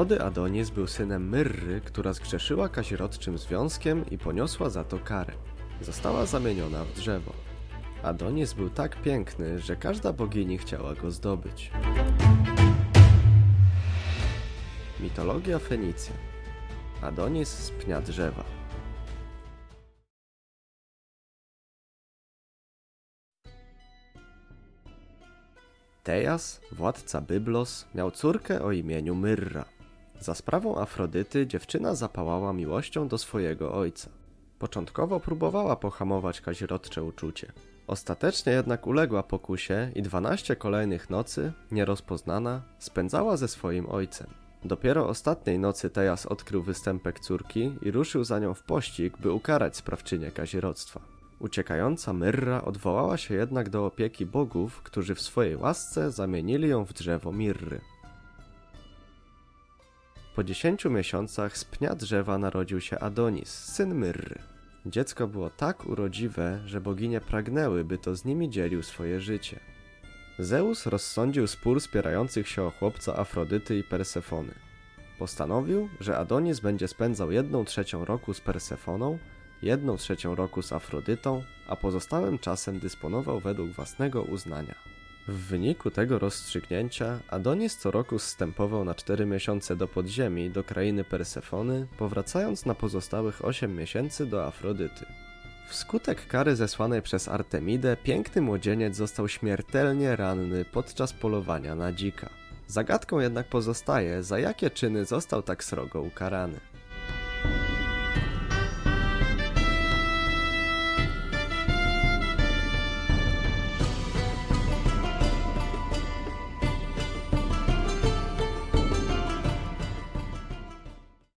Młody Adonis był synem Myrry, która zgrzeszyła kazirodczym związkiem i poniosła za to karę. Została zamieniona w drzewo. Adonis był tak piękny, że każda bogini chciała go zdobyć. Mitologia Fenicja Adonis z pnia drzewa Tejas, władca Byblos, miał córkę o imieniu Myrra. Za sprawą Afrodyty dziewczyna zapałała miłością do swojego ojca. Początkowo próbowała pohamować kazirodcze uczucie. Ostatecznie jednak uległa pokusie i dwanaście kolejnych nocy, nierozpoznana, spędzała ze swoim ojcem. Dopiero ostatniej nocy Tejas odkrył występek córki i ruszył za nią w pościg, by ukarać sprawczynię kazirodztwa. Uciekająca Myrra odwołała się jednak do opieki bogów, którzy w swojej łasce zamienili ją w drzewo Mirry. Po dziesięciu miesiącach z pnia drzewa narodził się Adonis, syn Myrry. Dziecko było tak urodziwe, że boginie pragnęły, by to z nimi dzielił swoje życie. Zeus rozsądził spór spierających się o chłopca Afrodyty i Persefony. Postanowił, że Adonis będzie spędzał jedną trzecią roku z Persefoną, jedną trzecią roku z Afrodytą, a pozostałym czasem dysponował według własnego uznania. W wyniku tego rozstrzygnięcia Adonis co roku zstępował na cztery miesiące do podziemi, do krainy Persefony, powracając na pozostałych osiem miesięcy do Afrodyty. Wskutek kary zesłanej przez Artemidę, piękny młodzieniec został śmiertelnie ranny podczas polowania na dzika. Zagadką jednak pozostaje, za jakie czyny został tak srogo ukarany.